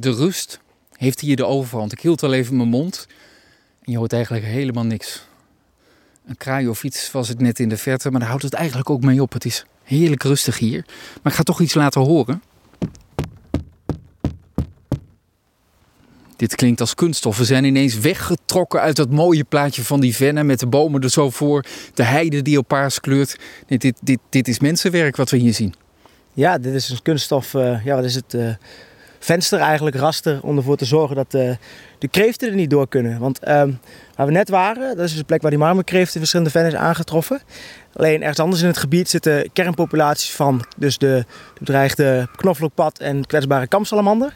De rust heeft hier de overhand. Ik hield al even mijn mond en je hoort eigenlijk helemaal niks. Een kraai of iets was het net in de verte, maar daar houdt het eigenlijk ook mee op. Het is heerlijk rustig hier. Maar ik ga toch iets laten horen. Dit klinkt als kunststof. We zijn ineens weggetrokken uit dat mooie plaatje van die vennen met de bomen er zo voor. De heide die op paars kleurt. Dit, dit, dit, dit is mensenwerk wat we hier zien. Ja, dit is een kunststof. Uh, ja, wat is het? Uh, venster eigenlijk, raster, om ervoor te zorgen dat uh, de kreeften er niet door kunnen. Want ehm, waar we net waren, dat is dus de plek waar die marmerkreeft in verschillende vennen is aangetroffen. Alleen ergens anders in het gebied zitten kernpopulaties van dus de, de bedreigde knoflookpad en kwetsbare kamsalamander.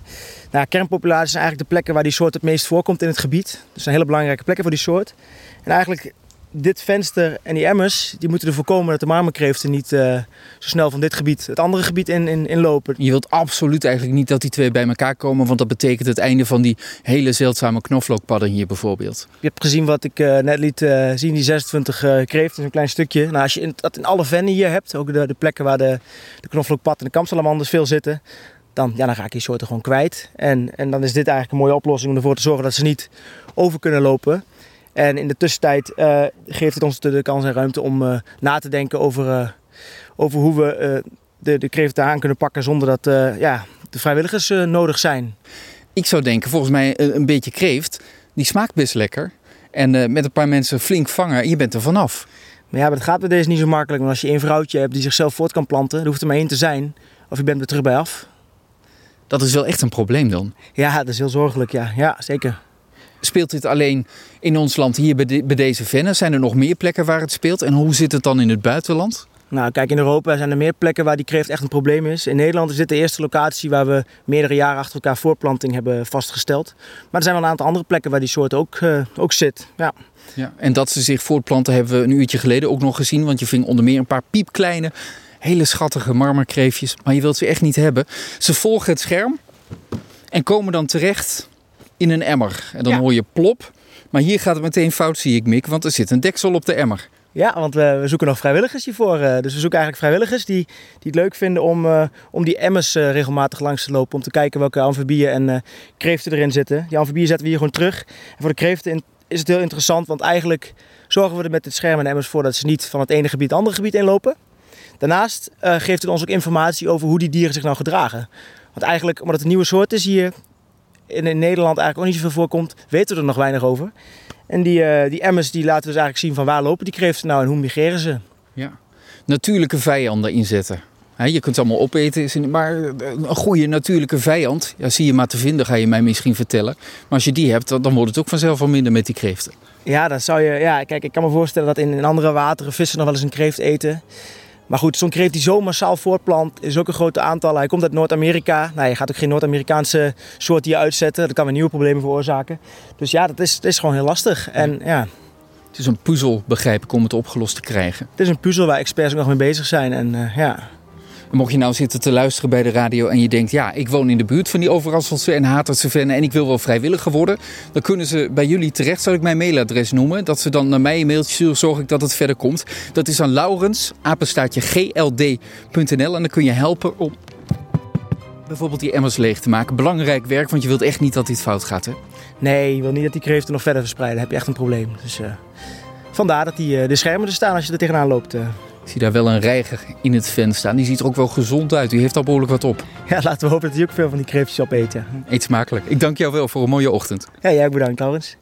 Nou, kernpopulaties zijn eigenlijk de plekken waar die soort het meest voorkomt in het gebied. Dus zijn hele belangrijke plekken voor die soort. En eigenlijk dit venster en die emmers, die moeten ervoor komen dat de marmerkreeften niet uh, zo snel van dit gebied het andere gebied in, in, inlopen. Je wilt absoluut eigenlijk niet dat die twee bij elkaar komen, want dat betekent het einde van die hele zeldzame knoflookpadden hier bijvoorbeeld. Je hebt gezien wat ik uh, net liet uh, zien, die 26 kreeften, een klein stukje. Nou, als je in, dat in alle vennen hier hebt, ook de, de plekken waar de, de knoflookpad en de kamsalamanders veel zitten, dan, ja, dan ga ik die soorten gewoon kwijt. En, en dan is dit eigenlijk een mooie oplossing om ervoor te zorgen dat ze niet over kunnen lopen. En in de tussentijd uh, geeft het ons de, kans en ruimte om uh, na te denken over, uh, over hoe we de, de kreeften aan kunnen pakken zonder dat ja, de vrijwilligers nodig zijn. Ik zou denken, volgens mij een, beetje kreeft, die smaakt best lekker. En met een paar mensen flink vangen, je bent er vanaf. Maar ja, maar dat gaat bij deze niet zo makkelijk. Want als je een vrouwtje hebt die zichzelf voort kan planten, dan hoeft er maar één te zijn. Of je bent er terug bij af. Dat is wel echt een probleem dan? Ja, dat is heel zorgelijk, ja. Ja, zeker. Speelt dit alleen in ons land hier bij, bij deze vennen? Zijn er nog meer plekken waar het speelt? En hoe zit het dan in het buitenland? Nou, kijk, in Europa zijn er meer plekken waar die kreeft echt een probleem is. In Nederland is dit de eerste locatie waar we meerdere jaren achter elkaar voortplanting hebben vastgesteld. Maar er zijn wel een aantal andere plekken waar die soort ook, uh, ook zit. Ja. Ja, en dat ze zich voortplanten hebben we een uurtje geleden ook nog gezien. Want je ving onder meer een paar piepkleine, hele schattige marmerkreefjes. Maar je wilt ze echt niet hebben. Ze volgen het scherm en komen dan terecht in een emmer. En dan hoor je plop. Maar hier gaat het meteen fout, zie ik, Mick, want er zit een deksel op de emmer. Ja, want we, we zoeken nog vrijwilligers hiervoor. Uh, dus we zoeken eigenlijk vrijwilligers die, die het leuk vinden om, uh, om die emmers uh, regelmatig langs te lopen. Om te kijken welke amfibieën en kreeften erin zitten. Die amfibieën zetten we hier gewoon terug. En voor de kreeften is het heel interessant, want eigenlijk zorgen we er met het scherm en emmers voor dat ze niet van het ene gebied het andere gebied inlopen. Daarnaast geeft het ons ook informatie over hoe die dieren zich nou gedragen. Want eigenlijk, omdat het een nieuwe soort is hier, in, in Nederland eigenlijk ook niet zoveel voorkomt, weten we er nog weinig over. En die, uh, die emmers die laten dus eigenlijk zien van waar lopen die kreeften nou en hoe migreren ze. Ja, natuurlijke vijanden inzetten. je kunt ze allemaal opeten, maar een goede natuurlijke vijand, ja, zie je maar te vinden, ga je mij misschien vertellen. Maar als je die hebt, dan wordt het ook vanzelf al minder met die kreeften. Ja, dan zou je, ja, kijk, ik kan me voorstellen dat in, in andere wateren vissen nog wel eens een kreeft eten. Maar goed, zo'n kreeft die zo massaal voortplant is ook een groot aantal. Hij komt uit Noord-Amerika. Nou, je gaat ook geen Noord-Amerikaanse soort hier uitzetten. Dat kan weer nieuwe problemen veroorzaken. Dus ja, dat is, dat is gewoon heel lastig. En, ja. Het is een puzzel, begrijp ik, om het opgelost te krijgen. Het is een puzzel waar experts ook nog mee bezig zijn. En uh, ja, mocht je nou zitten te luisteren bij de radio en je denkt, ja, ik woon in de buurt van die Overrasselse en Hatertse vennen en ik wil wel vrijwilliger worden, dan kunnen ze bij jullie terecht, zal ik mijn mailadres noemen, dat ze dan naar mij een mailtje sturen, zorg ik dat het verder komt. Dat is aan Laurens, apenstaatje gld.nl en dan kun je helpen om bijvoorbeeld die emmers leeg te maken. Belangrijk werk, want je wilt echt niet dat dit fout gaat, hè? Nee, je wil niet dat die kreeften nog verder verspreiden. Heb je echt een probleem. Dus uh, vandaar dat die, uh, de schermen er staan als je er tegenaan loopt. Uh. Ik zie daar wel een reiger in het ven staan. Die ziet er ook wel gezond uit. Die heeft al behoorlijk wat op. Ja, laten we hopen dat hij ook veel van die kreeftjes opeet. Ja. Eet smakelijk. Ik dank jou wel voor een mooie ochtend. Ja, jij ook bedankt, Laurens.